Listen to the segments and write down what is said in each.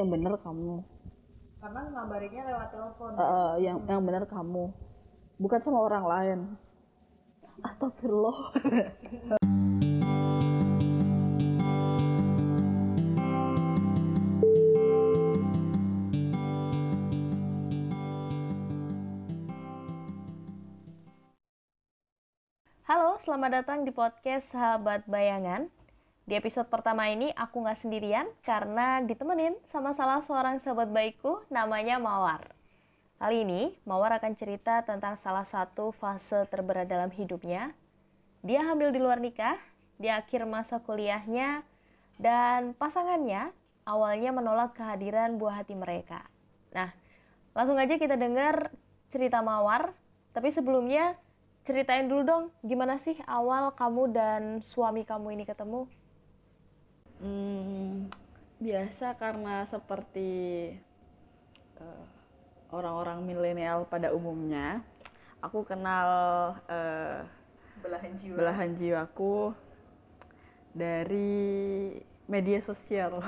yang bener kamu. Karena ngabarinya lewat telepon. Eh, yang yang bener kamu. Bukan sama orang lain. Astagfirullah. Halo, selamat datang di podcast Sahabat Bayangan. Di episode pertama ini aku nggak sendirian karena ditemenin sama salah seorang sahabat baikku namanya Mawar. Kali ini, Mawar akan cerita tentang salah satu fase terberat dalam hidupnya. Dia hamil di luar nikah, di akhir masa kuliahnya, dan pasangannya awalnya menolak kehadiran buah hati mereka. Nah, langsung aja kita dengar cerita Mawar. Tapi sebelumnya, ceritain dulu dong, gimana sih awal kamu dan suami kamu ini ketemu? Hmm, biasa karena seperti eh, orang-orang milenial pada umumnya, aku kenal eh, belahan jiwa belahan jiwaku dari media sosial.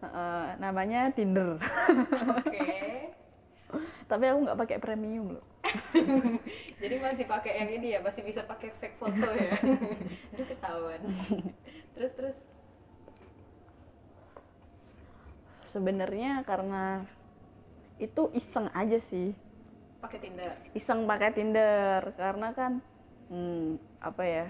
Eh, namanya Tinder. oke Tapi aku nggak pakai premium loh. jadi masih pakai yang ini ya masih bisa pakai fake foto ya Aduh ketahuan terus terus. Sebenarnya karena itu iseng aja sih. pakai Tinder? Iseng pakai Tinder karena kan hmm, apa ya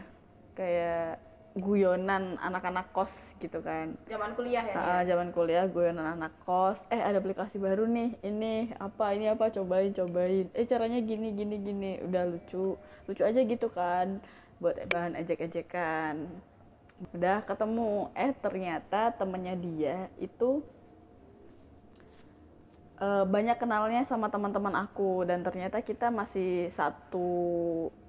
kayak guyonan anak-anak kos gitu kan. Zaman kuliah ya Ah, zaman kuliah guyonan anak kos. Eh ada aplikasi baru nih ini apa ini apa cobain cobain. Eh caranya gini gini gini udah lucu. Lucu aja gitu kan buat bahan ejek-ejekan udah ketemu. Eh ternyata temennya dia itu eh, banyak kenalnya sama teman-teman aku. Dan ternyata kita masih satu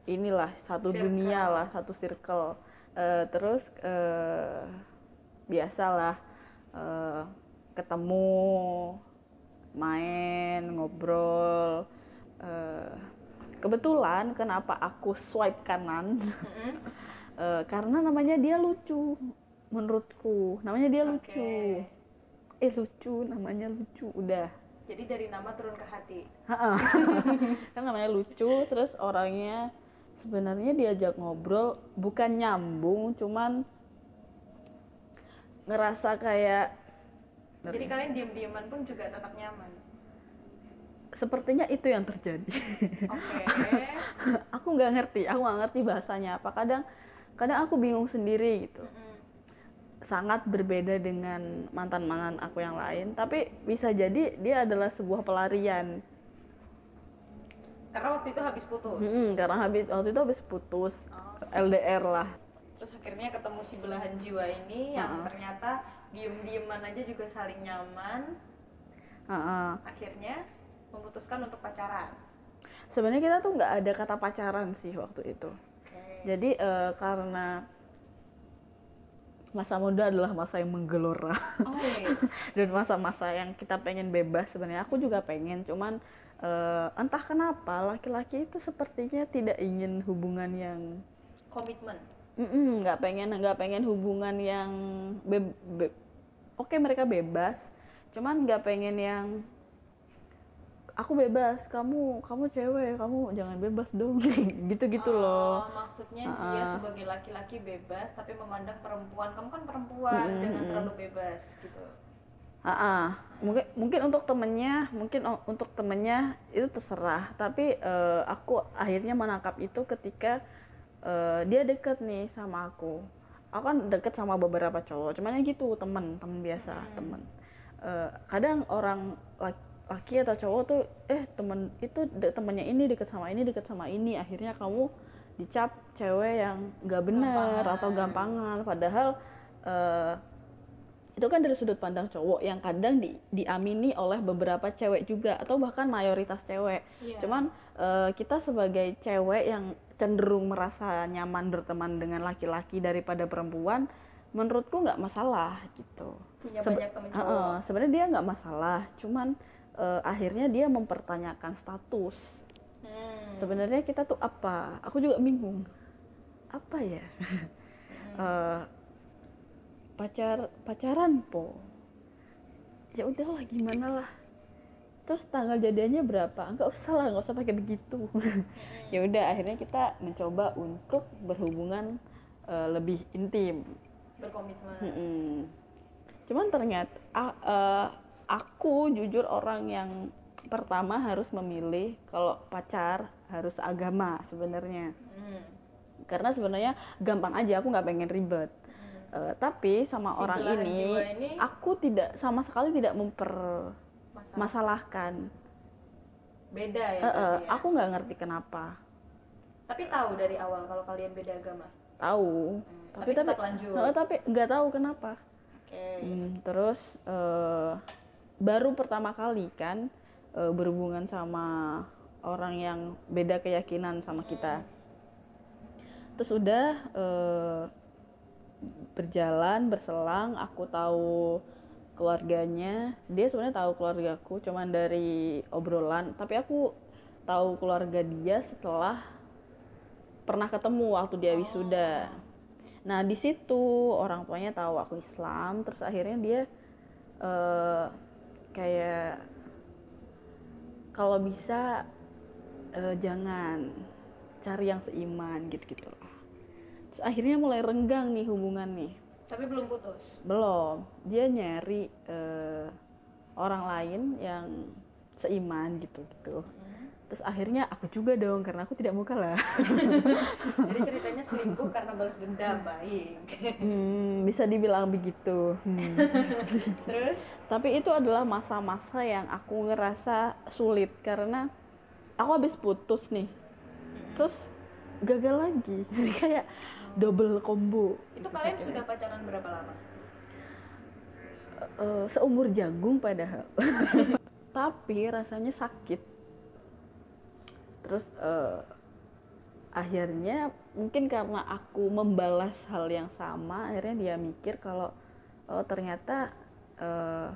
inilah satu Circle. dunia lah satu circle. Eh, terus eh, biasalah eh, ketemu main ngobrol. Eh, kebetulan kenapa aku swipe kanan Eh, karena namanya dia lucu menurutku. Namanya dia lucu. Eh lucu namanya lucu udah. Jadi dari nama turun ke hati. Kan namanya lucu terus orangnya sebenarnya diajak ngobrol bukan nyambung cuman ngerasa kayak jadi kalian diem dieman pun juga tetap nyaman? Sepertinya itu yang terjadi. Oke. Aku nggak ngerti aku nggak ngerti bahasanya apa. Kadang kadang aku bingung sendiri gitu. Sangat berbeda dengan mantan mantan aku yang lain tapi bisa jadi dia adalah sebuah pelarian. Karena waktu itu habis putus. Mm-mm, karena habis waktu itu habis putus. Oh. LDR lah. Terus akhirnya ketemu si belahan jiwa ini yang ternyata diem dieman aja juga saling nyaman. Ha-ha. akhirnya memutuskan untuk pacaran. Sebenarnya kita tuh nggak ada kata pacaran sih waktu itu. Jadi eh, karena masa muda adalah masa yang menggelora. Oh yes. Dan masa-masa yang kita pengen bebas sebenarnya. Aku juga pengen cuman eh, entah kenapa laki-laki itu sepertinya tidak ingin hubungan yang komitmen nggak pengen nggak pengen hubungan yang be- be- oke mereka bebas cuman nggak pengen yang aku bebas kamu kamu cewek kamu jangan bebas dong. Gitu gitu loh. Oh, maksudnya dia sebagai laki-laki bebas tapi memandang perempuan kamu kan perempuan jangan terlalu bebas gitu. Ah, ah. mungkin mungkin untuk temennya mungkin untuk temennya itu terserah tapi eh, aku akhirnya menangkap itu ketika eh, dia deket nih sama aku. Aku kan deket sama beberapa cowok cuman ya gitu temen temen biasa temen. Eh, kadang orang laki, laki atau cowok tuh eh temen itu temennya ini deket sama ini deket sama ini akhirnya kamu dicap cewek yang nggak bener atau gampangan padahal eh, itu kan dari sudut pandang cowok yang kadang di, diamini oleh beberapa cewek juga atau bahkan mayoritas cewek. Iya. Cuman eh, kita sebagai cewek yang cenderung merasa nyaman berteman dengan laki-laki daripada perempuan, menurutku nggak masalah gitu. punya Sebe- banyak temen Heeh, cowok sebenarnya dia nggak masalah, cuman eh, akhirnya dia mempertanyakan status. Hmm. Sebenarnya kita tuh apa? Aku juga bingung. Apa ya? Eh, pacar pacaran po ya udahlah gimana lah terus tanggal jadiannya berapa nggak usah lah nggak usah pakai begitu ya udah akhirnya kita mencoba untuk berhubungan eh, lebih intim berkomitmen Mm-mm. cuman ternyata a- eh, aku jujur orang yang pertama harus memilih kalau pacar harus agama sebenarnya. Hmm. karena sebenarnya gampang aja aku nggak pengen ribet. Eh, tapi sama Si orang ini, ini? aku tidak sama sekali tidak mempermasalahkan masalah. beda ya, eh, berarti ya? aku nggak ngerti kenapa. Tapi tahu dari awal kalau kalian beda agama? Tahu. Hmm, tapi tapi tapi tetap lanjut. Tapi nggak tahu kenapa. Hmm, terus eh, baru pertama kali kan eh, berhubungan sama orang yang beda keyakinan sama kita. Terus udah eh, berjalan berselang, aku tahu keluarganya. Dia sebenarnya tahu keluargaku, cuman dari obrolan. Tapi aku tahu keluarga dia setelah pernah ketemu waktu dia wisuda. Nah di situ orang tuanya tahu aku Islam, terus akhirnya dia eh, kayak kalau bisa eh, jangan cari yang seiman gitu-gitu lah. Terus akhirnya mulai renggang nih hubungan nih. tapi belum putus Belum, dia nyari eh, orang lain yang seiman gitu-gitu. Terus akhirnya aku juga dong karena aku tidak mau kalah. jadi ceritanya selingkuh karena balas dendam baik Hmm, bisa dibilang begitu. Hmm. terus Tapi itu adalah masa-masa yang aku ngerasa sulit karena aku habis putus nih. Terus gagal lagi. Jadi kayak double combo. itu kalian sudah pacaran berapa lama Eh, seumur jagung padahal. Tapi rasanya sakit. Terus eh, akhirnya mungkin karena aku membalas hal yang sama, akhirnya dia mikir kalau oh ternyata eh,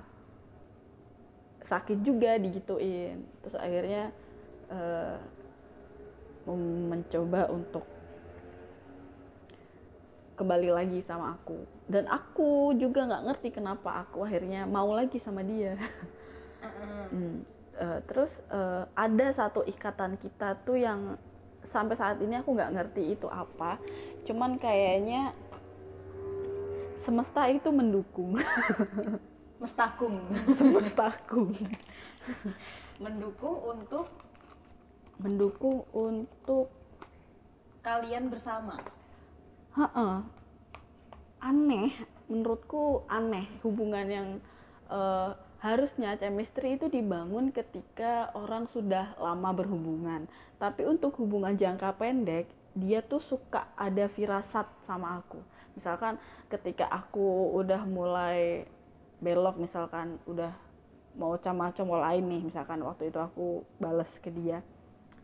sakit juga digituin. Terus akhirnya mem- mencoba untuk kembali lagi sama aku. Dan aku juga nggak ngerti kenapa aku akhirnya mau lagi sama dia. Hmm, eh, terus eh, ada satu ikatan kita tuh yang sampai saat ini aku nggak ngerti itu apa. Cuman kayaknya semesta itu mendukung. Mestakung. Semestaku mendukung untuk? Mendukung untuk kalian bersama? Heeh. Aneh, menurutku aneh hubungan yang eh, harusnya chemistry itu dibangun ketika orang sudah lama berhubungan. Tapi untuk hubungan jangka pendek, dia tuh suka ada firasat sama aku. Misalkan ketika aku udah mulai belok misalkan udah mau sama cowok lain nih misalkan waktu itu aku bales ke dia.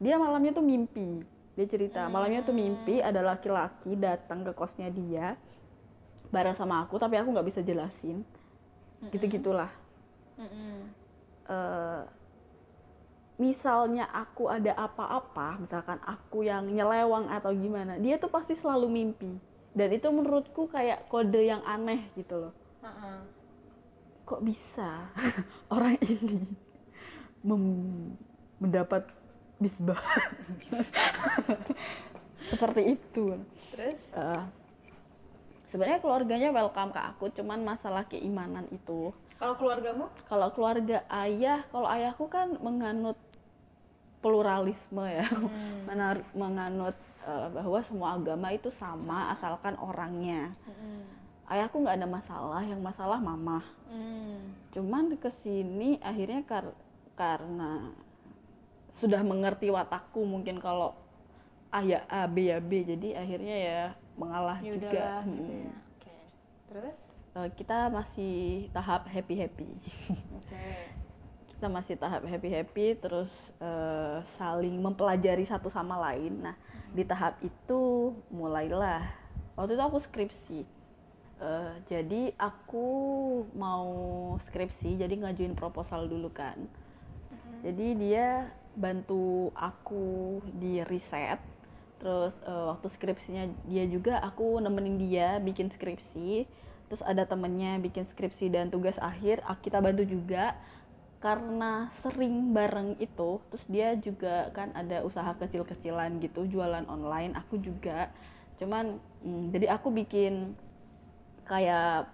Dia malamnya tuh mimpi. Dia cerita malamnya tuh mimpi ada laki-laki datang ke kosnya dia bareng sama aku tapi aku nggak bisa jelasin. Gitu gitulah Eh, misalnya aku ada apa-apa misalkan aku yang nyelewang atau gimana dia tuh pasti selalu mimpi. Dan itu menurutku kayak kode yang aneh gitu loh. Heeh. kok bisa orang ini mendapat bisbah seperti itu. Terus? Eh, sebenarnya keluarganya welcome ke aku cuman masalah keimanan itu kalau keluargamu? Kalau keluarga ayah kalau ayahku kan menganut pluralisme ya. Menar- menganut eh, bahwa semua agama itu sama asalkan orangnya. Ayahku nggak ada masalah yang masalah mama. Cuman ke sini akhirnya kar- karena sudah mengerti watakku mungkin kalau ayah A B ya B. Jadi akhirnya ya mengalah ya juga. gitu Mm. ya. Oke. Terus Eh, kita masih tahap happy happy oke. Kita masih tahap happy happy terus eh, saling mempelajari satu sama lain. Nah di tahap itu mulailah. Waktu itu aku skripsi. Eh, jadi aku mau skripsi jadi ngajuin proposal dulu kan. Jadi dia bantu aku di riset. Terus eh, waktu skripsinya dia juga aku nemenin dia bikin skripsi terus ada temennya bikin skripsi dan tugas akhir ah, kita bantu juga. Karena sering bareng itu terus dia juga kan ada usaha kecil-kecilan gitu jualan online aku juga. Cuman mm, jadi aku bikin kayak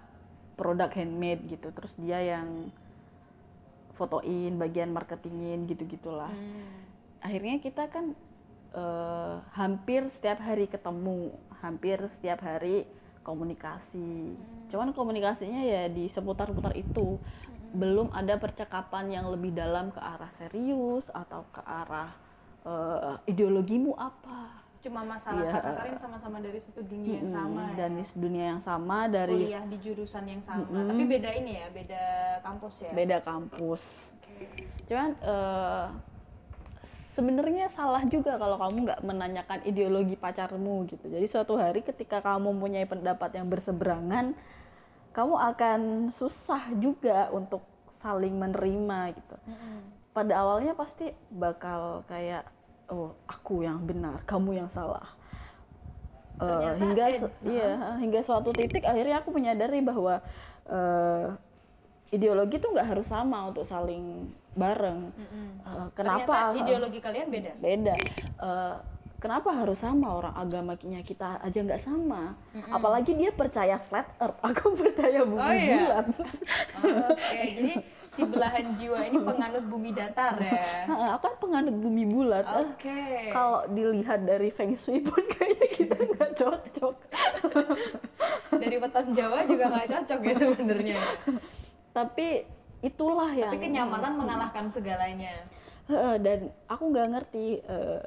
produk handmade gitu. Terus dia yang fotoin bagian marketingin gitu gitulah Hmm. akhirnya kita kan eh, hampir setiap hari ketemu hampir setiap hari komunikasi cuman komunikasinya ya di seputar-putar itu belum ada percakapan yang lebih dalam ke arah serius atau ke arah eh, ideologimu apa Cuma masalah Iya. karena kalian sama-sama dari satu dunia yang sama ya. dan di dunia yang sama dari kuliah di jurusan yang sama. Mm-mm. Tapi beda ini ya, beda kampus ya. beda kampus Oke. cuman eh, sebenarnya salah juga kalau kamu nggak menanyakan ideologi pacarmu gitu. Jadi suatu hari ketika kamu mempunyai pendapat yang berseberangan kamu akan susah juga untuk saling menerima gitu. Pada awalnya pasti bakal kayak oh aku yang benar kamu yang salah. Ternyata hingga eh, su- iya hingga suatu titik akhirnya aku menyadari bahwa eh, ideologi itu nggak harus sama untuk saling bareng Mm-mm. Eh, Ternyata kenapa ideologi kalian beda. beda Eh, kenapa harus sama orang agamanya kita aja nggak sama apalagi dia percaya flat earth aku percaya bumi Oh, iya. bulat Oke, jadi si belahan jiwa ini penganut bumi datar ya. Nah, aku kan penganut bumi bulat Eh, Oke. kalau dilihat dari feng shui pun kayaknya kita nggak cocok Dari weton Jawa juga nggak cocok ya sebenarnya. tapi itulah yang Tapi kenyamanan mengalahkan segalanya. Dan aku nggak ngerti eh,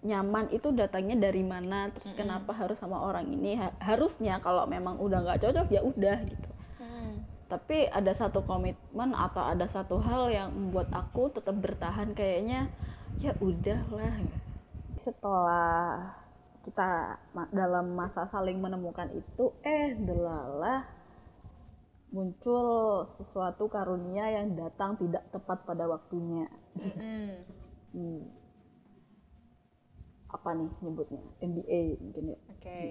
nyaman itu datangnya dari mana terus kenapa harus sama orang ini? Ha- harusnya kalau memang udah nggak cocok ya udah gitu. Hmm. tapi ada satu komitmen atau ada satu hal yang membuat aku tetap bertahan kayaknya ya udahlah. Setelah kita dalam masa saling menemukan itu eh delalah muncul sesuatu karunia yang datang tidak tepat pada waktunya Mm-mm. Hmm. apa nih nyebutnya MBA mungkin ya Oke.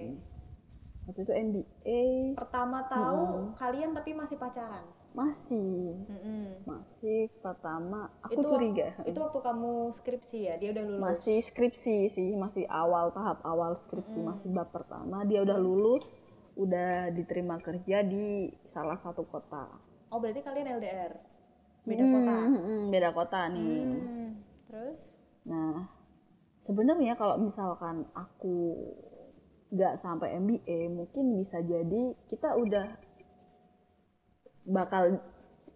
waktu itu MBA Pertama tahu kalian tapi masih pacaran. masih Mm-mm. masih pertama aku Itu curiga Itu waktu kamu skripsi ya, dia udah lulus. masih skripsi sih masih awal tahap awal skripsi masih bab pertama dia udah lulus udah diterima kerja di salah satu kota Oh berarti kalian LDR, beda Hmm, kota. hmm, hmm, beda kota nih Hmm. Terus? Nah, sebenarnya kalau misalkan aku nggak sampai MBA, mungkin bisa jadi kita udah bakal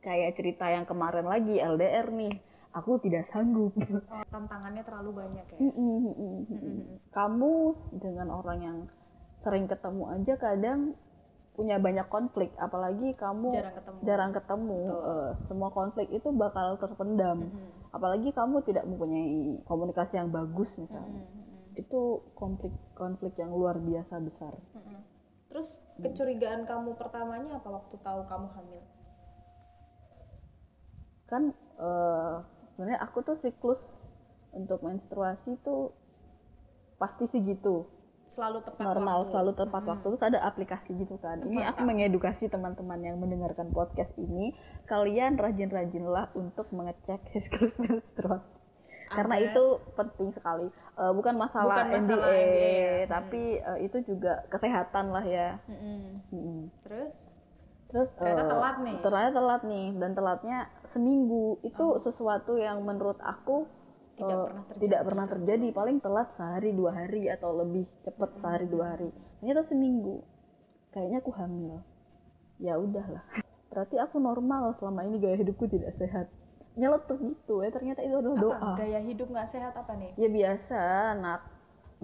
kayak cerita yang kemarin lagi LDR nih. Aku tidak sanggup. Oh, tantangannya terlalu banyak ya. Mm-mm, mm-mm, mm-mm. Kamu dengan orang yang sering ketemu aja kadang punya banyak konflik, apalagi kamu Jarang ketemu. jarang ketemu. Eh, semua konflik itu bakal terpendam. Mm-mm. Apalagi kamu tidak mempunyai komunikasi yang bagus misalnya. Mm-mm. itu konflik-konflik yang luar biasa besar. Mm-mm. Terus kecurigaan kamu pertamanya apa waktu tahu kamu hamil? Kan eh, sebenarnya aku tuh siklus untuk menstruasi tuh pasti sih gitu, Selalu tepat normal waktu. selalu tepat waktu. Terus ada aplikasi gitu kan. Ini aku mengedukasi teman-teman yang mendengarkan podcast ini, kalian rajin-rajinlah untuk mengecek siklus menstruasi. Karena Ada. itu penting sekali. Eh, bukan masalah, Bukan masalah MBA, MBA, ya. tapi eh, itu juga kesehatan lah ya. Mm-mm. Mm-mm. Terus? Terus Ternyata eh, telat nih. Ternyata telat nih dan telatnya seminggu. Itu sesuatu yang menurut aku Tidak eh, pernah terjadi. tidak pernah terjadi. Paling telat sehari dua hari atau lebih cepat sehari dua hari. Ternyata seminggu. Kayaknya aku hamil. Ya udahlah. Berarti aku normal selama ini gaya hidupku tidak sehat. Nyeletuk gitu ya. Ternyata itu adalah doa. Apa? Gaya hidup nggak sehat apa nih? Ya biasa anak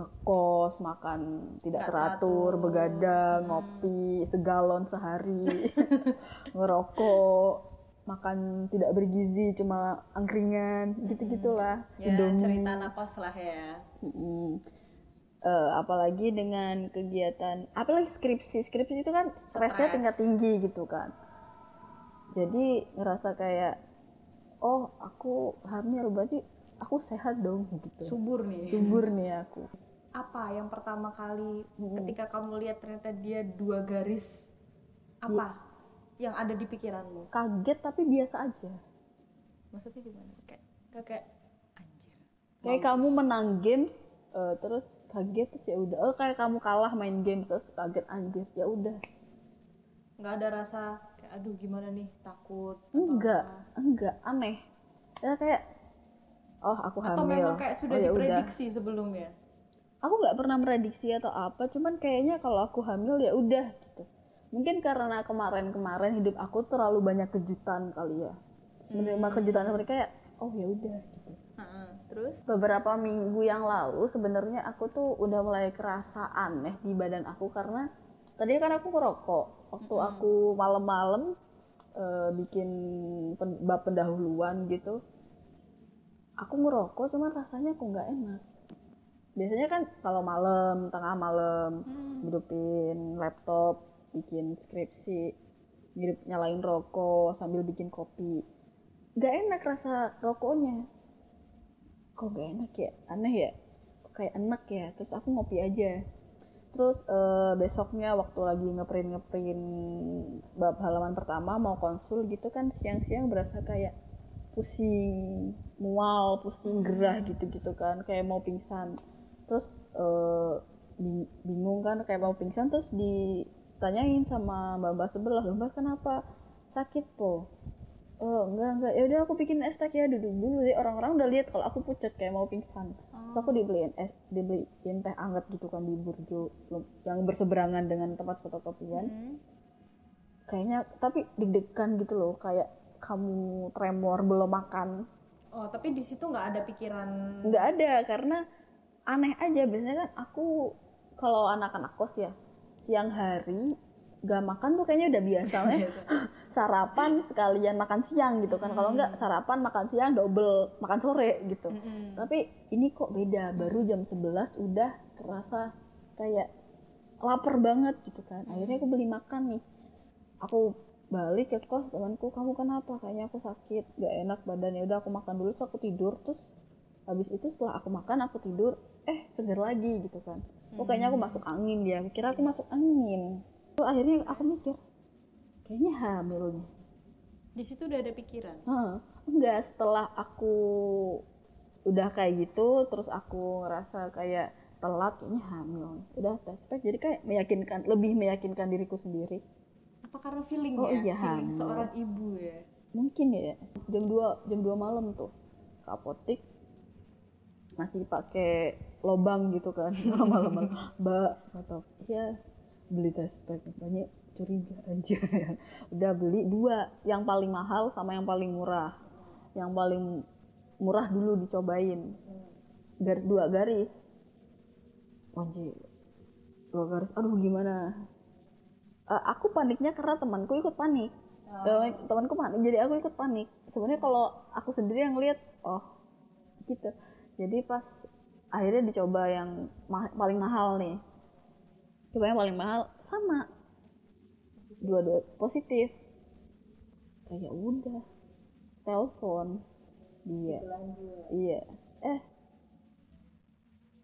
ngekos, makan tidak teratur, teratur. begadang, ngopi segalon sehari, ngerokok, makan tidak bergizi, cuma angkringan, gitu-gitulah. Ya Indomie. cerita napas lah ya. Mm-mm. Eh, apalagi dengan kegiatan, apalagi skripsi, skripsi itu kan stresnya Stres. tingkat tinggi gitu kan. Jadi ngerasa kayak, oh aku hamil berarti aku sehat dong gitu. Subur nih. Subur nih aku. Apa yang pertama kali ketika kamu lihat ternyata dia dua garis Apa yang ada di pikiranmu? kaget tapi biasa aja. Maksudnya gimana? Kayak kayak, kayak anjir. kayak kamu menang games eh, terus kaget terus ya udah. Oh kayak kamu kalah main game terus kaget anjir. Ya udah. Nggak ada rasa kayak aduh gimana nih? Takut atau enggak apa. enggak. Aneh. Ya kayak oh aku atau hamil. memang kayak sudah oh, ya diprediksi sebelumnya? Aku nggak pernah prediksi atau apa cuman kayaknya kalau aku hamil ya udah mungkin karena kemarin-kemarin hidup aku terlalu banyak kejutan kali ya. Menerima Hmm. kejutan mereka ya oh ya udah gitu. Heeh. terus? Beberapa minggu yang lalu sebenarnya aku tuh udah mulai kerasa aneh di badan aku karena tadi kan aku ngerokok. Waktu aku malam-malam eh, bikin pen- bab pendahuluan gitu aku ngerokok cuman rasanya kok nggak enak. Biasanya kan kalau malam tengah malam hidupin laptop bikin skripsi hidup nyalain rokok sambil bikin kopi. Nggak enak rasa rokoknya. Kok gak enak ya? Aneh ya? Kayak enak ya? Terus aku ngopi aja. Terus eh, besoknya waktu lagi ngeprint ngeprint bab halaman pertama mau konsul gitu kan siang-siang berasa kayak pusing mual pusing gerah gitu-gitu kan kayak mau pingsan. Terus bing- bingung kan kayak mau pingsan terus ditanyain sama mbak-mbak sebelah mbak kenapa sakit po? Oh enggak enggak. Ya udah aku bikin es teh ya duduk dulu. Deh orang-orang udah lihat kalau aku pucat kayak mau pingsan. Terus aku dibeliin es dibeliin teh anget gitu kan di burjo yang berseberangan dengan tempat fotokopian Hmm. kayaknya tapi deg-degan gitu loh kayak kamu tremor belum makan. Oh tapi di situ nggak ada pikiran nggak ada karena aneh aja. Biasanya kan aku kalau anak-anak kos ya siang hari gak makan tuh kayaknya udah biasa ya sarapan sekalian makan siang gitu kan. Kalau nggak sarapan makan siang double makan sore gitu. Mm-mm. tapi ini kok beda baru jam 11 udah terasa kayak lapar banget gitu kan. Akhirnya aku beli makan nih. Aku balik ke kos temanku kamu kenapa? Kayaknya aku sakit gak enak badannya udah aku makan dulu terus aku tidur. Terus habis itu setelah aku makan aku tidur eh seger lagi gitu kan oh kayaknya aku masuk angin dia. Kira aku masuk angin. Terus akhirnya aku mikir kayaknya hamil nih. Di situ udah ada pikiran? Heeh. enggak setelah aku udah kayak gitu terus aku ngerasa kayak telat kayaknya hamil udah tes pack jadi kayak meyakinkan lebih meyakinkan diriku sendiri. Apa karena feeling Oh, ya? iya, feeling hamil. seorang ibu ya? Mungkin ya. Jam 2 jam 2 malam tuh. Ke apotik. Masih pakai lobang gitu kan. Malam-malam mbak atau ya beli test pack. Banyak curiga anjir udah beli dua. Yang paling mahal sama yang paling murah. Yang paling murah dulu dicobain. Garis dua garis. Anjir. Dua garis. Aduh gimana? Eh, aku paniknya karena temanku ikut panik. Eh, temanku panik. Jadi aku ikut panik. Sebenarnya kalau aku sendiri yang lihat oh gitu. Jadi pas akhirnya dicoba yang ma- paling mahal nih. Coba yang paling mahal sama. Dua-dua positif. Kayak udah. Telepon. Dia. Iya. Eh.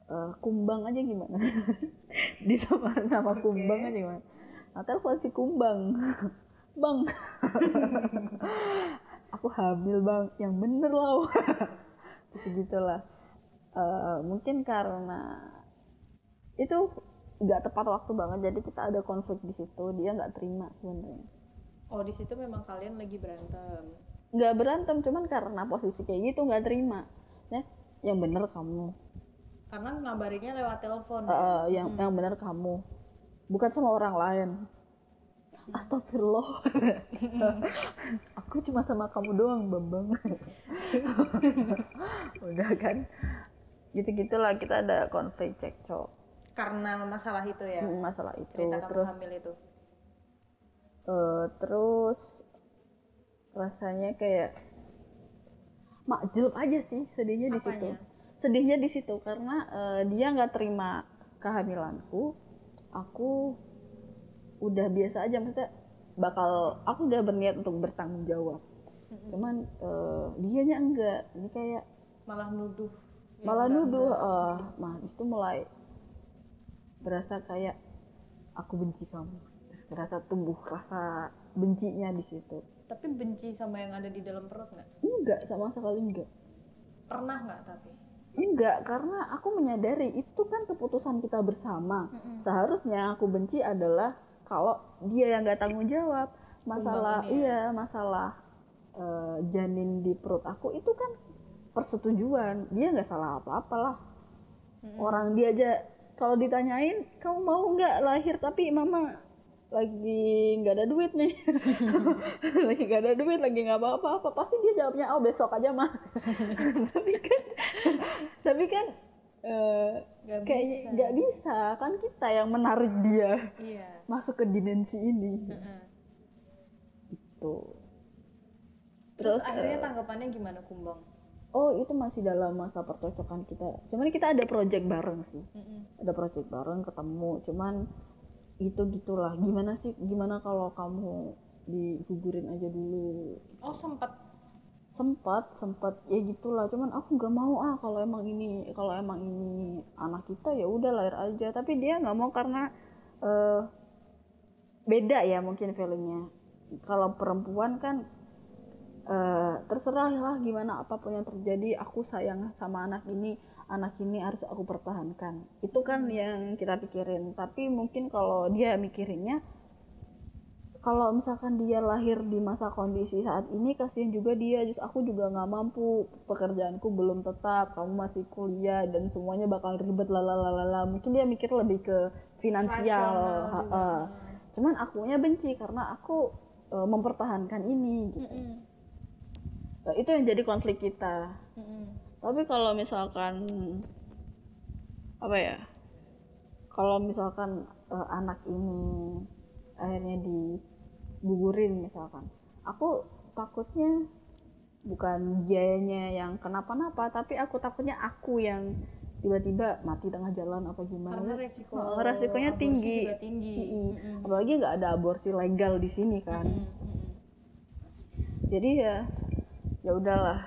Eh, kumbang aja gimana? Disamain sama kumbang aja gimana? Nah telepon si kumbang. Bang. Aku hamil bang. Yang bener loh gitu gitulah Eh, mungkin karena itu nggak tepat waktu banget jadi kita ada konflik di situ dia nggak terima sebenarnya. Oh di situ memang kalian lagi berantem. Nggak berantem cuman karena posisi kayak gitu nggak terima. Ya yang bener kamu. Karena ngabarinnya lewat telepon Eh, ya? eh, yang yang bener kamu. Bukan sama orang lain. Astagfirullah. Aku cuma sama kamu doang bambang. Udah kan gitu gitulah kita ada konflik cekcok karena masalah itu ya? Hmm, masalah itu. Cerita kamu terus hamil itu? Eh, terus rasanya kayak makjub aja sih sedihnya di situ. Sedihnya di situ karena eh, dia nggak terima kehamilanku aku udah biasa aja maksudnya bakal aku udah berniat untuk bertanggung jawab. Cuman eh, dianya enggak ini kayak malah nuduh malah enggak, nuduh enggak. eh mah itu mulai berasa kayak aku benci kamu rasa tumbuh rasa bencinya di situ Tapi benci sama yang ada di dalam perut nggak? enggak sama sekali enggak Pernah nggak tapi? enggak karena aku menyadari itu kan keputusan kita bersama seharusnya aku benci adalah kalau dia yang nggak tanggung jawab masalah ya? iya masalah eh, janin di perut aku itu kan persetujuan. Dia nggak salah apa-apa lah. Orang dia aja kalau ditanyain kamu mau nggak lahir? Tapi mama lagi nggak ada duit nih lagi nggak ada duit lagi nggak apa-apa. Apa pasti dia jawabnya oh besok aja mah tapi kan tapi kan eh, Nggak kayaknya bisa. nggak bisa. Kan kita yang menarik dia. Iya. masuk ke dimensi ini. Gitu. Terus, terus akhirnya eh, tanggapannya gimana kumbang? Oh itu masih dalam masa percocokan kita. Cuman kita ada project bareng sih. Mm-mm. ada project bareng ketemu. Cuman itu gitulah. Gimana sih gimana kalau kamu digugurin aja dulu? Oh sempat. sempat sempat ya gitulah. Cuman aku nggak mau ah kalau emang ini kalau emang ini anak kita ya udah lahir aja. Tapi dia nggak mau karena eh, beda ya mungkin feelingnya. Kalau perempuan kan eh, terserah lah gimana apa pun yang terjadi aku sayang sama anak ini anak ini harus aku pertahankan itu kan yang kita pikirin tapi mungkin kalau dia mikirinnya kalau misalkan dia lahir di masa kondisi saat ini kasihan juga dia just aku juga nggak mampu pekerjaanku belum tetap kamu masih kuliah dan semuanya bakal ribet lalalala mungkin dia mikir lebih ke finansial ha- ha. cuman akunya benci karena aku eh, mempertahankan ini gitu. Mm-mm. Nah, itu yang jadi konflik kita Mm-mm. tapi kalau misalkan apa ya kalau misalkan eh, anak ini akhirnya digugurin misalkan aku takutnya bukan dianya yang kenapa-napa tapi aku takutnya aku yang tiba-tiba mati tengah jalan apa gimana Karena resiko Oh, resikonya tinggi. juga tinggi. Mm-mm. Mm-mm. apalagi nggak ada aborsi legal di sini kan Mm-mm. Mm-mm. jadi ya ya udahlah.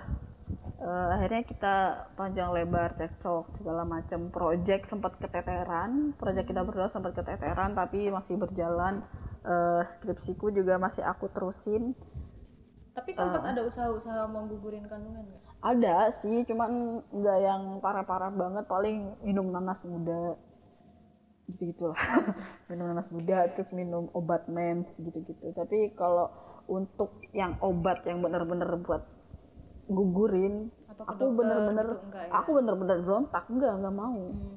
Eh, akhirnya kita panjang lebar cekcok segala macam project sempat keteteran. Project kita berdua sempat keteteran tapi masih berjalan. Eh, skripsiku juga masih aku terusin. Tapi sempat Ah. ada usaha-usaha menggugurin kandungan nggak? ada sih cuman nggak yang parah-parah banget. Paling minum nanas muda. Gitu gitulah minum nanas muda terus minum obat mens gitu gitu tapi kalau untuk yang obat yang bener-bener buat gugurin. Atau aku bener-bener gitu, ya? aku bener-bener berontak enggak enggak mau. Hmm.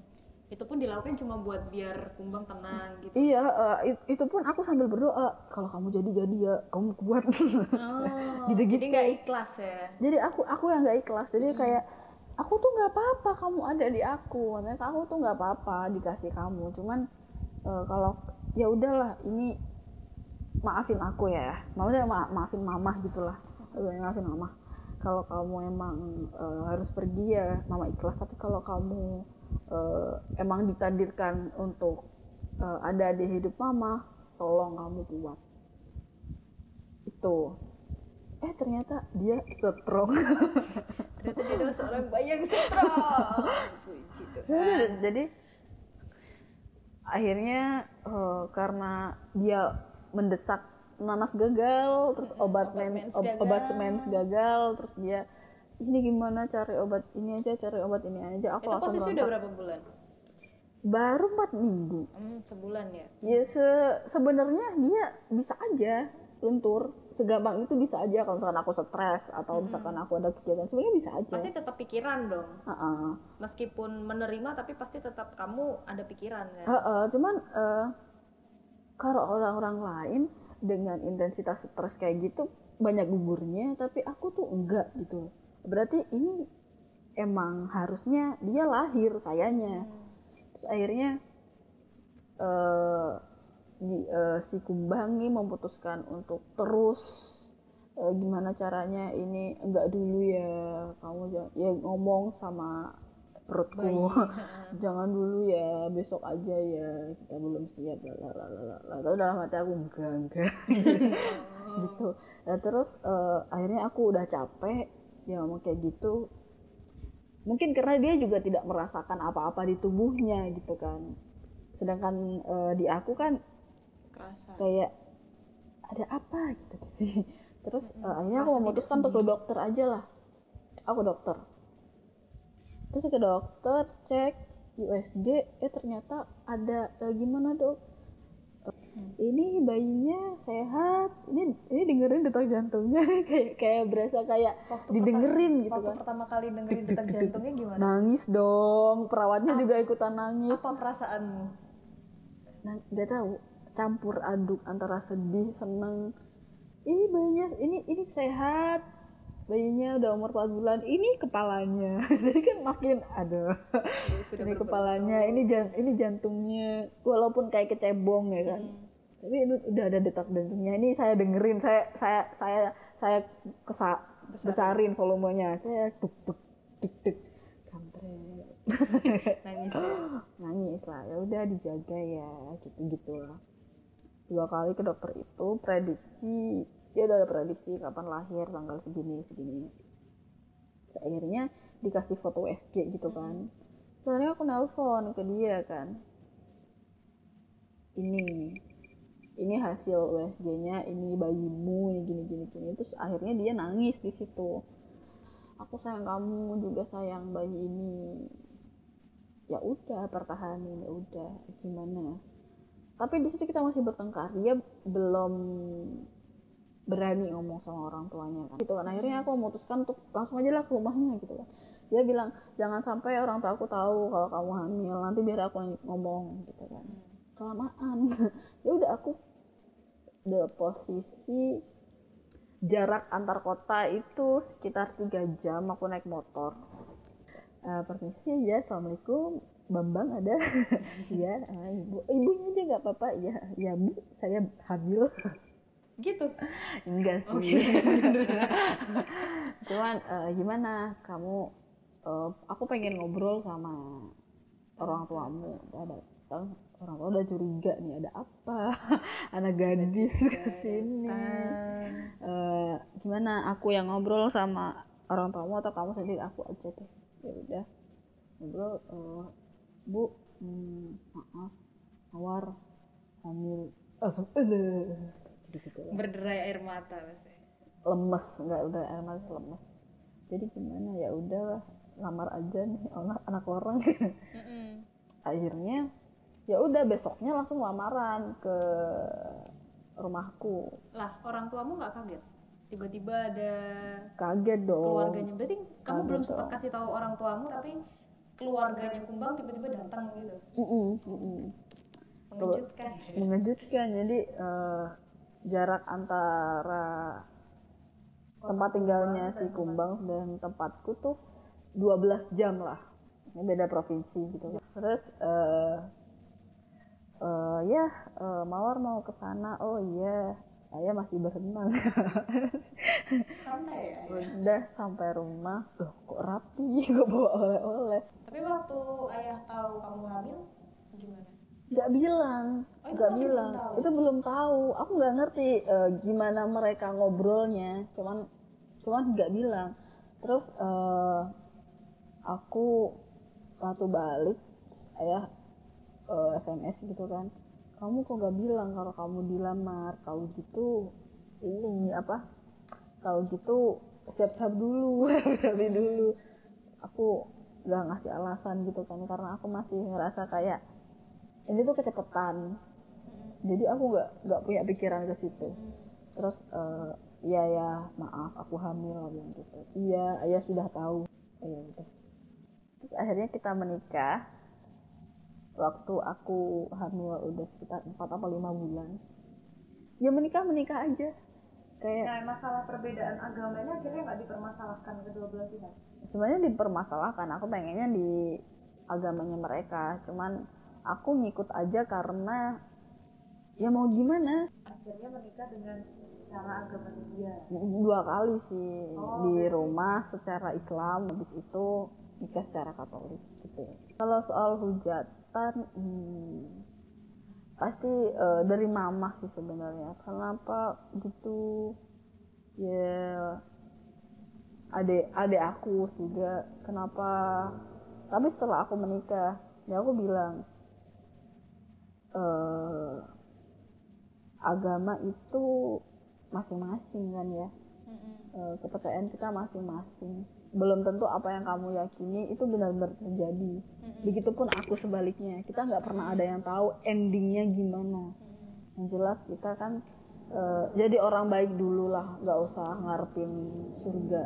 Itu pun dilakukan cuma buat biar kumbang tenang gitu. iya eh, it- itu pun aku sambil berdoa kalau kamu jadi jadi ya kamu kuat. Oh, Gitu-gitu. Jadi nggak ikhlas ya. jadi aku aku yang nggak ikhlas. Jadi kayak aku tuh nggak apa-apa kamu ada di aku. Makanya aku tuh nggak apa-apa dikasih kamu. Cuman eh, kalau ya udahlah ini maafin aku ya. Maksudnya ma maafin mama gitulah. Eh, maafin mama kalau kamu emang eh, harus pergi ya mama ikhlas tapi kalau kamu eh, emang ditakdirkan untuk eh, ada di hidup mama tolong kamu kuat itu eh ternyata dia strong Ternyata dia adalah seorang bayi yang strong. Puji Ya Tuhan. jadi akhirnya eh, karena dia mendesak nanas gagal terus obat obat mens mens ob- gagal. obat mens gagal terus dia ini gimana cari obat ini aja cari obat ini aja aku Itu posisi udah berapa bulan? baru empat minggu Hmm, sebulan ya. ya se- sebenarnya dia bisa aja lentur segampang itu bisa aja kalau misalkan aku stres atau misalkan aku ada kegiatan sebenarnya bisa aja Pasti tetap pikiran dong. Heeh. Meskipun menerima tapi pasti tetap kamu ada pikiran kan. Heeh, cuman eh, kalau orang-orang lain dengan intensitas stres kayak gitu banyak gugurnya tapi aku tuh enggak gitu. Berarti ini emang harusnya dia lahir kayaknya. Terus akhirnya eh, di- eh, si kumbang nih memutuskan untuk terus eh, gimana caranya ini enggak dulu ya kamu ya ngomong sama perutku. Jangan dulu ya besok aja ya. Kita belum siap lalalala tapi dalam hati aku enggak enggak. Gitu. Nah, terus eh, akhirnya aku udah capek dia ngomong kayak gitu. Mungkin karena dia juga tidak merasakan apa-apa di tubuhnya gitu kan. Sedangkan eh, di aku kan kerasa. kayak ada apa gitu sih. Terus eh, akhirnya aku memutuskan untuk ke dokter aja lah. Aku dokter terus ke dokter cek USG eh ternyata ada eh, gimana dok? Eh, ini bayinya sehat. Ini ini dengerin detak jantungnya. Kayak kayak berasa kayak didengerin gitu waktu kan. pertama kali dengerin detak jantungnya gimana? Nangis dong. Perawatnya juga ikutan nangis. apa perasaanmu? Nah nggak tahu. Campur aduk antara sedih seneng. Ini bayinya ini ini sehat bayinya udah umur 4 bulan. Ini kepalanya. Jadi kan makin aduh. Ya, sudah ini kepalanya. Ini jan ini jantungnya. Walaupun kayak kecebong ya kan. Tapi ini udah ada detak jantungnya. Ini saya dengerin. Saya saya saya saya kesa besarin. volumenya. Saya tuk tuk tuk kampret. Nangis ya? Nangis lah. Ya udah dijaga ya. Gitu gitu lah. Dua kali ke dokter itu prediksi dia udah ada prediksi kapan lahir tanggal segini segini. Terus akhirnya dikasih foto USG gitu kan. Soalnya aku nelpon ke dia kan. Ini ini hasil USG-nya ini bayimu ini gini gini gini. Terus akhirnya dia nangis di situ. Aku sayang kamu juga sayang bayi ini. Ya udah pertahanin ya udah. Gimana? Tapi di situ kita masih bertengkar. Dia belum berani ngomong sama orang tuanya kan. Gitu kan. Akhirnya aku memutuskan untuk langsung aja lah ke rumahnya gitu kan. Dia bilang jangan sampai orang tua aku tahu kalau kamu hamil nanti biar aku ngomong gitu kan. Kelamaan. Ya udah aku the posisi jarak antar kota itu sekitar tiga jam aku naik motor. Eh, permisi ya assalamualaikum. Bambang ada? Ya eh, ibu ibunya aja nggak apa-apa. Ya ya bu saya hamil gitu. Enggak sih. Cuman eh, gimana? Kamu eh, aku pengen ngobrol sama orang tuamu. Ada orang tua udah curiga nih ada apa? Anak gadis ke sini Eh, gimana? Aku yang ngobrol sama orang tuamu atau kamu sendiri? Aku aja deh. Ya udah. Ngobrol eh, bu hmm, maaf. Mawar hamil. Langsung gitu berderai air mata pasti lemes nggak udah emang lemes. Jadi gimana? Ya udah lamar aja nih anak anak orang. Akhirnya ya udah besoknya langsung lamaran ke rumahku. Lah orang tuamu nggak kaget? Tiba-tiba ada kaget dong. keluarganya. Berarti kamu Kaget belum sempat dong. kasih tahu orang tuamu tapi keluarganya kumbang tiba-tiba datang gitu. Mm-mm, mm-mm. mengejutkan. Mengejutkan. Jadi eh, jarak antara tempat tinggalnya si kumbang dan tempatku tuh 12 jam lah. Ini beda provinsi gitu. Terus eh eh, ya eh, mawar mau ke sana. Oh iya saya masih berenang. Santai ya? Udah sampai rumah. Loh kok rapi? Kok bawa oleh-oleh? Tapi waktu ayah tahu kamu hamil gimana nggak bilang. Oh, nggak belum bilang. tahu? itu belum tahu. Aku nggak ngerti eh, gimana mereka ngobrolnya. Cuman cuman nggak bilang. Terus eh, aku waktu balik ayah eh, sms gitu kan. Kamu kok nggak bilang kalau kamu dilamar? Kalau gitu ini apa? Kalau gitu siap-siap dulu. Siapin dulu. Aku nggak ngasih alasan gitu kan. Karena aku masih ngerasa kayak ini tuh kecepatan. Jadi aku nggak nggak punya pikiran ke situ. Terus eh, iya ya maaf aku hamil bilang gitu. Iya ayah sudah tahu. Oh, ya udah terus akhirnya kita menikah. Waktu aku hamil udah sekitar 4 apa lima bulan. Ya menikah menikah aja. Kayak nah masalah perbedaan agamanya akhirnya nggak dipermasalahkan kedua belah pihak? Sebenarnya dipermasalahkan. Aku pengennya di agamanya mereka. Cuman aku ngikut aja karena ya mau gimana? Akhirnya menikah dengan cara agama dia dua kali sih. Di rumah secara Islam habis itu nikah secara Katolik gitu. Kalau soal hujatan hmm, pasti eh, dari mama sih sebenarnya. Kenapa gitu? Ya adik adik aku juga kenapa? Tapi setelah aku menikah ya aku bilang eh agama itu masing-masing kan ya. Eh, kepercayaan kita masing-masing. Belum tentu apa yang kamu yakini itu benar-benar terjadi. Begitupun aku sebaliknya kita nggak pernah ada yang tahu endingnya gimana. Yang jelas kita kan eh, jadi orang baik dulu lah nggak usah ngarepin surga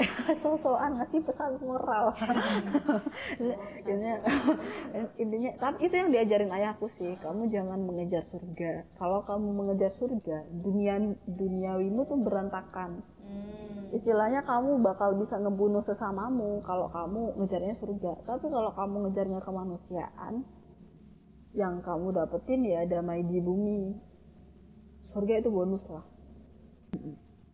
so-soan ngasih pesan moral. Intinya intinya tapi itu yang diajarin ayahku sih. Kamu jangan mengejar surga. Kalau kamu mengejar surga dunia duniawimu tuh berantakan. Hmm. istilahnya kamu bakal bisa ngebunuh sesamamu kalau kamu ngejarnya surga. Tapi kalau kamu ngejarnya kemanusiaan yang kamu dapetin ya damai di bumi. Surga itu bonus lah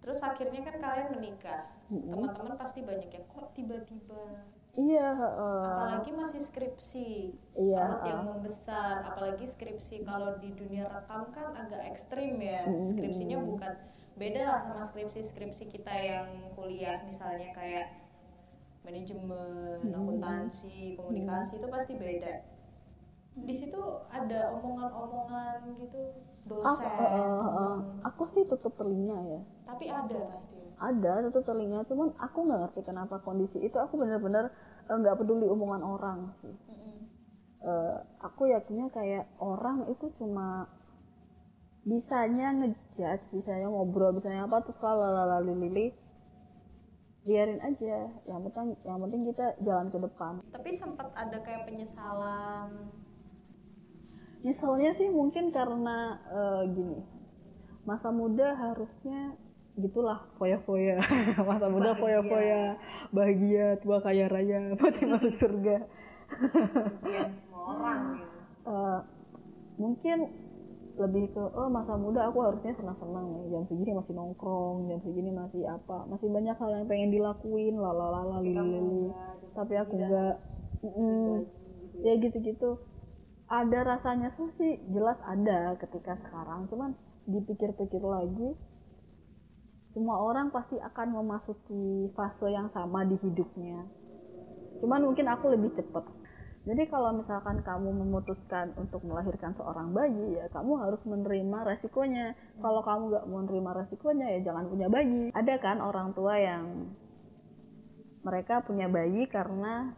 Terus akhirnya kan kalian menikah. Teman-teman pasti banyak yang kok tiba-tiba. iya heeh. Apalagi masih skripsi. Iya, Perut yang membesar, apalagi skripsi kalau di dunia rekam kan agak ekstrim ya. Skripsinya bukan beda lah sama skripsi-skripsi kita yang kuliah misalnya kayak manajemen, akuntansi, komunikasi itu pasti beda. Di situ ada omongan-omongan gitu aku, dosen. eh, eh, eh, aku sih tutup telinga ya Tapi ada pasti. ada tutup telinga cuman aku nggak ngerti kenapa kondisi itu aku benar-benar eh, nggak peduli omongan orang sih Eh, aku yakinnya kayak orang itu cuma bisanya ngejudge, bisanya ngobrol, bisanya apa terus kalau lalalili biarin aja. Yang penting yang penting kita jalan ke depan. Tapi sempat ada kayak penyesalan. Nyeselnya sih mungkin karena eh, gini. Masa muda harusnya gitulah foya-foya. Masa muda foya-foya, bahagia, tua kaya raya, mati masuk surga. semua orang gitu Eh, mungkin lebih ke oh masa muda aku harusnya senang-senang nih jam segini masih nongkrong jam segini masih apa masih banyak hal yang pengen dilakuin lalalala lili tapi aku enggak Mm-mm. ya gitu-gitu ada rasanya sih jelas ada ketika sekarang cuman dipikir-pikir lagi semua orang pasti akan memasuki fase yang sama di hidupnya cuman mungkin aku lebih cepet jadi kalau misalkan kamu memutuskan untuk melahirkan seorang bayi, ya kamu harus menerima resikonya. Kalau kamu nggak mau menerima resikonya, ya jangan punya bayi. Ada kan orang tua yang mereka punya bayi karena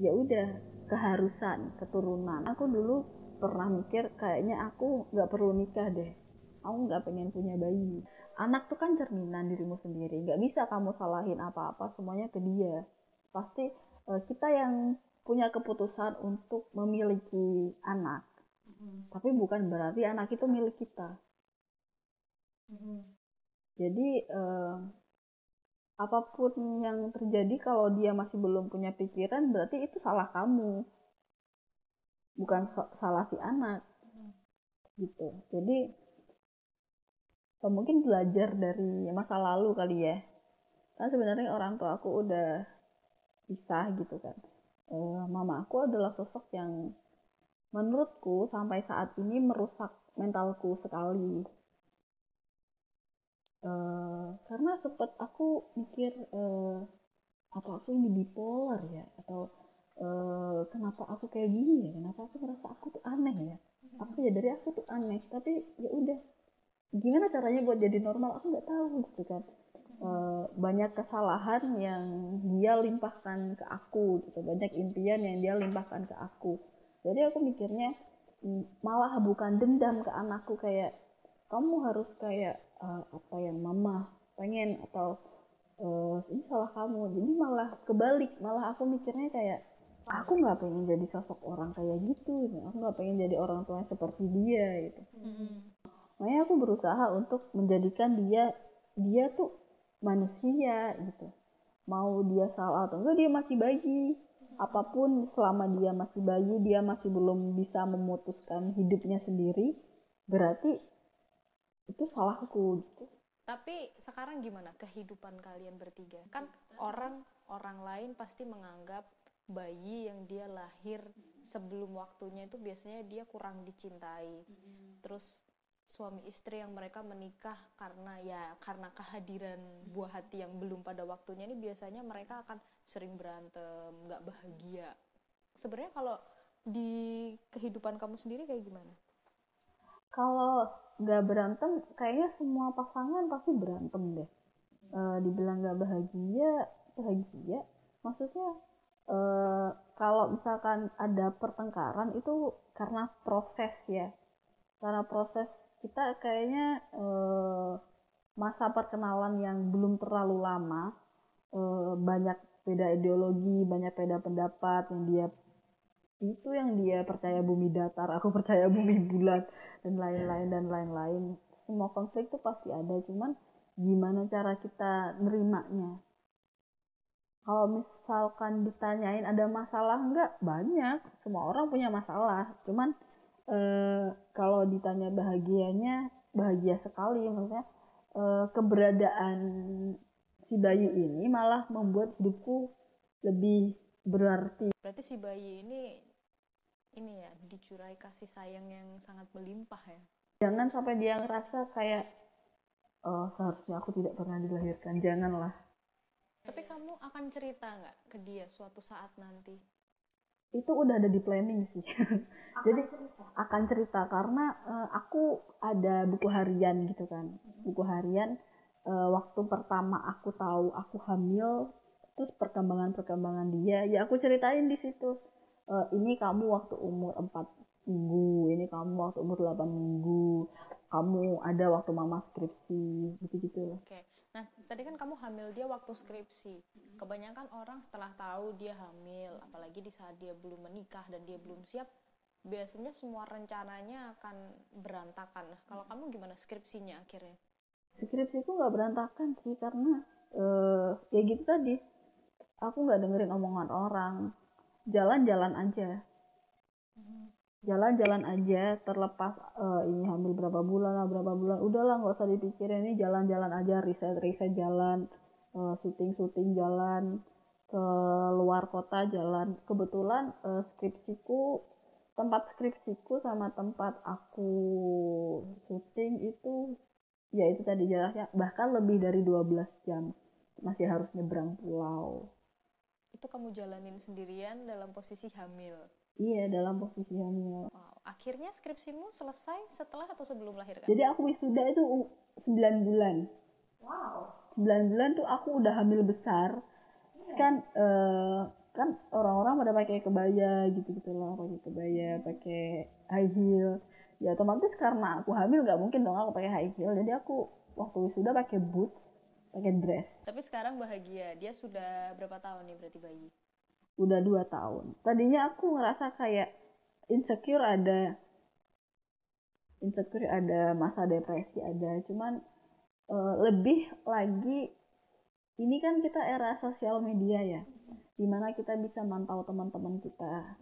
ya udah keharusan keturunan. Aku dulu pernah mikir kayaknya aku nggak perlu nikah deh. Aku nggak pengen punya bayi. Anak tuh kan cerminan dirimu sendiri. Nggak bisa kamu salahin apa-apa semuanya ke dia. Pasti eh, kita yang punya keputusan untuk memiliki anak. Tapi bukan berarti anak itu milik kita. Jadi eh, apa pun yang terjadi kalau dia masih belum punya pikiran berarti itu salah kamu. Bukan so- salah si anak. Gitu. Jadi mungkin belajar dari masa lalu kali ya. Kan sebenarnya orang tua aku udah pisah gitu kan. Eh, mama aku adalah sosok yang menurutku sampai saat ini merusak mentalku sekali. Eh, karena sempet aku mikir eh, apa aku ini bipolar ya? Atau eh, kenapa aku kayak gini ya? Kenapa aku merasa aku tuh aneh ya? Apa ya dari aku tuh aneh tapi ya udah. Gimana caranya buat jadi normal? Aku nggak tahu gitu kan. Eh, banyak kesalahan yang dia limpahkan ke aku gitu. Banyak impian yang dia limpahkan ke aku. Jadi aku mikirnya malah bukan dendam ke anakku kayak kamu harus kayak eh, apa yang mama pengen atau eh, ini salah kamu. Jadi malah kebalik. Malah aku mikirnya kayak aku nggak pengen jadi sosok orang kayak gitu. Gitu. aku nggak pengen jadi orang tua yang seperti dia gitu. Makanya aku berusaha untuk menjadikan dia dia tuh manusia gitu. Mau dia salah atau enggak dia masih bayi. Apa pun selama dia masih bayi dia masih belum bisa memutuskan hidupnya sendiri berarti itu salahku gitu Tapi sekarang gimana kehidupan kalian bertiga? Kan orang orang lain pasti menganggap bayi yang dia lahir sebelum waktunya itu biasanya dia kurang dicintai. Terus suami istri yang mereka menikah karena ya karena kehadiran buah hati yang belum pada waktunya ini biasanya mereka akan sering berantem, nggak bahagia. Sebenarnya kalau di kehidupan kamu sendiri kayak gimana? Kalau nggak berantem kayaknya semua pasangan pasti berantem deh. Eh, dibilang nggak bahagia bahagia. Maksudnya eh, kalau misalkan ada pertengkaran itu karena proses ya. Karena proses kita kayaknya eh, masa perkenalan yang belum terlalu lama eh, banyak beda ideologi banyak beda pendapat yang dia itu yang dia percaya bumi datar aku percaya bumi bulat dan lain-lain dan lain-lain. Semua konflik itu pasti ada cuman gimana cara kita nerimanya? Kalau misalkan ditanyain ada masalah enggak banyak. Semua orang punya masalah. Cuman eh, kalau ditanya bahagianya bahagia sekali maksudnya eh, keberadaan si bayi ini malah membuat hidupku lebih berarti. Berarti si bayi ini ini ya dicurai kasih sayang yang sangat melimpah ya. jangan sampai dia ngerasa kayak oh seharusnya aku tidak pernah dilahirkan. Janganlah. Tapi kamu akan cerita nggak ke dia suatu saat nanti? itu udah ada di planning sih. Jadi akan cerita karena eh, aku ada buku harian gitu kan. Buku harian eh, waktu pertama aku tahu aku hamil terus perkembangan perkembangan dia ya aku ceritain di situ Eh, ini kamu waktu umur 4 minggu ini kamu waktu umur 8 minggu kamu ada waktu mama skripsi gitu gitu Oke. Nah, tadi kan kamu hamil dia waktu skripsi. Kebanyakan orang setelah tahu dia hamil, apalagi di saat dia belum menikah dan dia belum siap, biasanya semua rencananya akan berantakan. Nah, kalau kamu gimana skripsinya akhirnya? skripsiku nggak berantakan sih karena eh ya gitu tadi aku nggak dengerin omongan orang jalan-jalan aja. Jalan-jalan aja terlepas eh, ini hamil berapa bulan lah berapa bulan. Udahlah nggak usah dipikirin. Ini jalan-jalan aja riset riset jalan eh, syuting syuting jalan ke luar kota jalan. Kebetulan eh, skripsiku tempat skripsiku sama tempat aku syuting itu ya itu tadi jaraknya bahkan lebih dari 12 jam. Masih harus nyebrang pulau Itu kamu jalanin sendirian dalam posisi hamil. iya dalam posisi hamil Wow. Akhirnya skripsimu selesai setelah atau sebelum melahirkan? jadi aku wisuda itu u- 9 bulan Wow. 9 bulan tuh aku udah hamil besar Terus kan eh, kan orang-orang pada pakai kebaya gitu gitu loh pakai kebaya pakai high heel ya otomatis karena aku hamil nggak mungkin dong aku pakai high heel jadi aku waktu wisuda pakai boots pakai dress. Tapi sekarang bahagia. Dia sudah berapa tahun nih berarti bayi? udah dua tahun. Tadinya aku ngerasa kayak insecure ada insecure ada masa depresi ada. Cuman eh, lebih lagi ini kan kita era sosial media ya di mana kita bisa mantau teman-teman kita.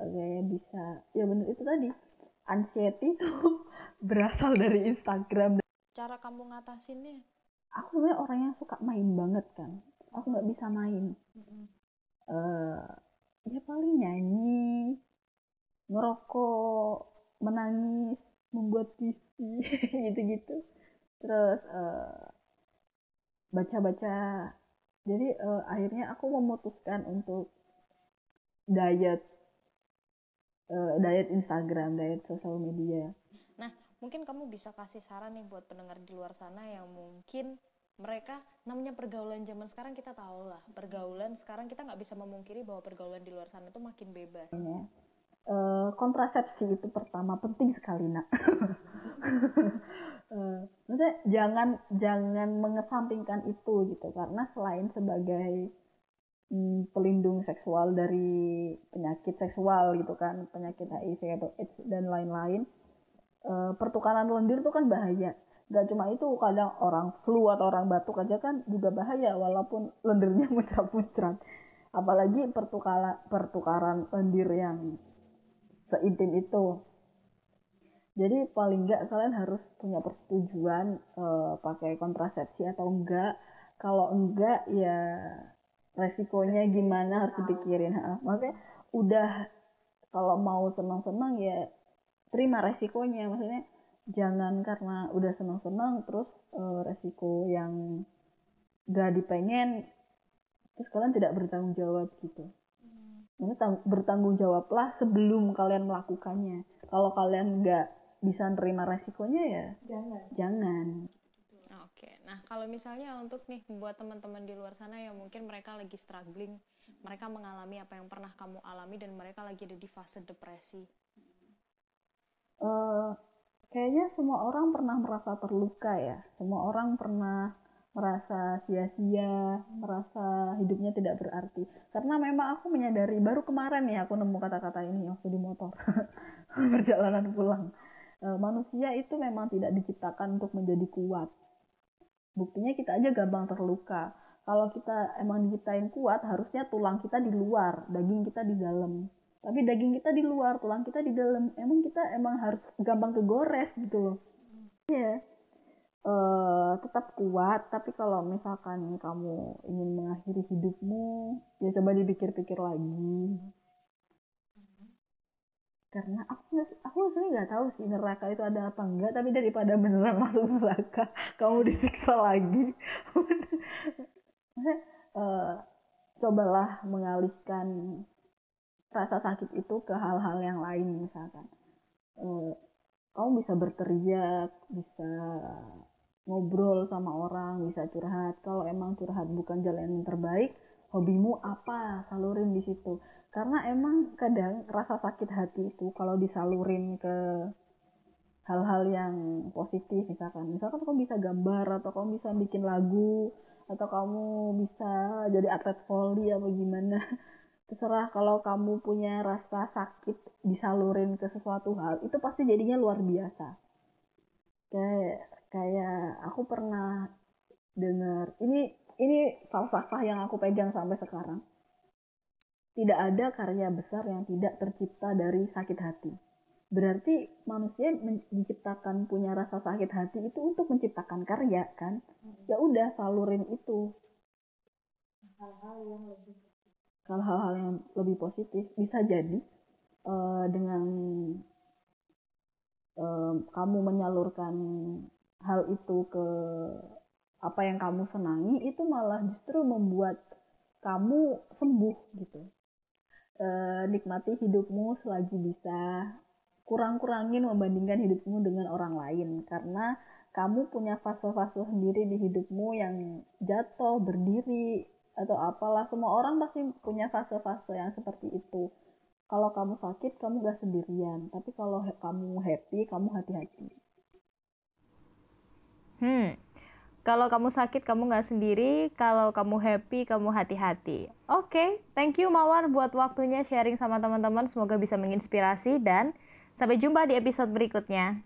Kayak bisa. Ya bener itu tadi. Anxiety itu berasal dari Instagram. Cara kamu ngatasinnya? Aku sebenarnya orang yang suka main banget kan. Aku nggak bisa main. Eh ya paling nyanyi ngerokok menangis membuat puisi gitu-gitu. Terus eh, baca-baca. Jadi eh, akhirnya aku memutuskan untuk diet eh, diet Instagram diet sosial media mungkin kamu bisa kasih saran nih buat pendengar di luar sana yang mungkin mereka namanya pergaulan zaman sekarang kita tahu lah pergaulan sekarang kita nggak bisa memungkiri bahwa pergaulan di luar sana itu makin bebas ya. Eh, kontrasepsi itu pertama penting sekali nak. Eh, maksudnya jangan jangan mengesampingkan itu gitu karena selain sebagai mm, pelindung seksual dari penyakit seksual gitu kan penyakit HIV atau AIDS dan lain-lain eh, pertukaran lendir itu kan bahaya. Gak cuma itu kadang orang flu atau orang batuk aja kan juga bahaya walaupun lendirnya muncrat-muncrat apalagi pertukaran pertukaran lendir yang seintim itu. Jadi paling enggak kalian harus punya persetujuan eh, pakai kontrasepsi atau enggak kalau enggak ya resikonya gimana harus dipikirin ha. maksudnya udah kalau mau senang-senang ya terima resikonya. Maksudnya jangan karena udah senang-senang terus eh, resiko yang gak dipengen terus kalian tidak bertanggung jawab gitu. Ini tang- bertanggung jawablah sebelum kalian melakukannya. Kalau kalian nggak bisa nerima resikonya ya jangan. jangan. Oke, nah kalau misalnya untuk nih buat teman-teman di luar sana yang mungkin mereka lagi struggling, mereka mengalami apa yang pernah kamu alami dan mereka lagi ada di fase depresi. Eh, kayaknya semua orang pernah merasa terluka ya. Semua orang pernah merasa sia-sia merasa hidupnya tidak berarti. Karena memang aku menyadari baru kemarin nih aku nemu kata-kata ini waktu di motor. Perjalanan pulang. Eh, manusia itu memang tidak diciptakan untuk menjadi kuat. Buktinya kita aja gampang terluka. Kalau kita emang diciptain kuat harusnya tulang kita di luar daging kita di dalam tapi daging kita di luar tulang kita di dalam. Emang kita emang harus gampang kegores gitu loh. Iya. Eh, tetap kuat tapi kalau misalkan kamu ingin mengakhiri hidupmu ya coba dipikir-pikir lagi. Karena aku aku sebenarnya nggak tahu sih neraka itu ada apa enggak tapi daripada beneran masuk neraka kamu disiksa lagi. Eh, cobalah mengalihkan rasa sakit itu ke hal-hal yang lain misalkan Eh, kamu bisa berteriak bisa ngobrol sama orang bisa curhat. Kalau emang curhat bukan jalan yang terbaik hobimu apa? Salurin di situ. Karena emang kadang rasa sakit hati itu kalau disalurin ke hal-hal yang positif misalkan misalkan kamu bisa gambar atau kamu bisa bikin lagu atau kamu bisa jadi atlet volley apa gimana terserah kalau kamu punya rasa sakit disalurin ke sesuatu hal itu pasti jadinya luar biasa. Kayak kayak aku pernah dengar ini ini falsafah yang aku pegang sampai sekarang. Tidak ada karya besar yang tidak tercipta dari sakit hati. Berarti manusia men- diciptakan punya rasa sakit hati itu untuk menciptakan karya kan? Ya udah salurin itu. Hal-hal yang lebih kalau hal-hal yang lebih positif bisa jadi eh, dengan eh, kamu menyalurkan hal itu ke apa yang kamu senangi itu malah justru membuat kamu sembuh gitu. Eh, nikmati hidupmu selagi bisa. Kurang-kurangin membandingkan hidupmu dengan orang lain karena kamu punya fase-fase sendiri di hidupmu yang jatuh berdiri atau apalah semua orang pasti punya fase-fase yang seperti itu kalau kamu sakit kamu gak sendirian tapi kalau kamu happy kamu hati-hati Hmm, kalau kamu sakit kamu nggak sendiri, kalau kamu happy kamu hati-hati. Oke, thank you Mawar buat waktunya sharing sama teman-teman. Semoga bisa menginspirasi dan sampai jumpa di episode berikutnya.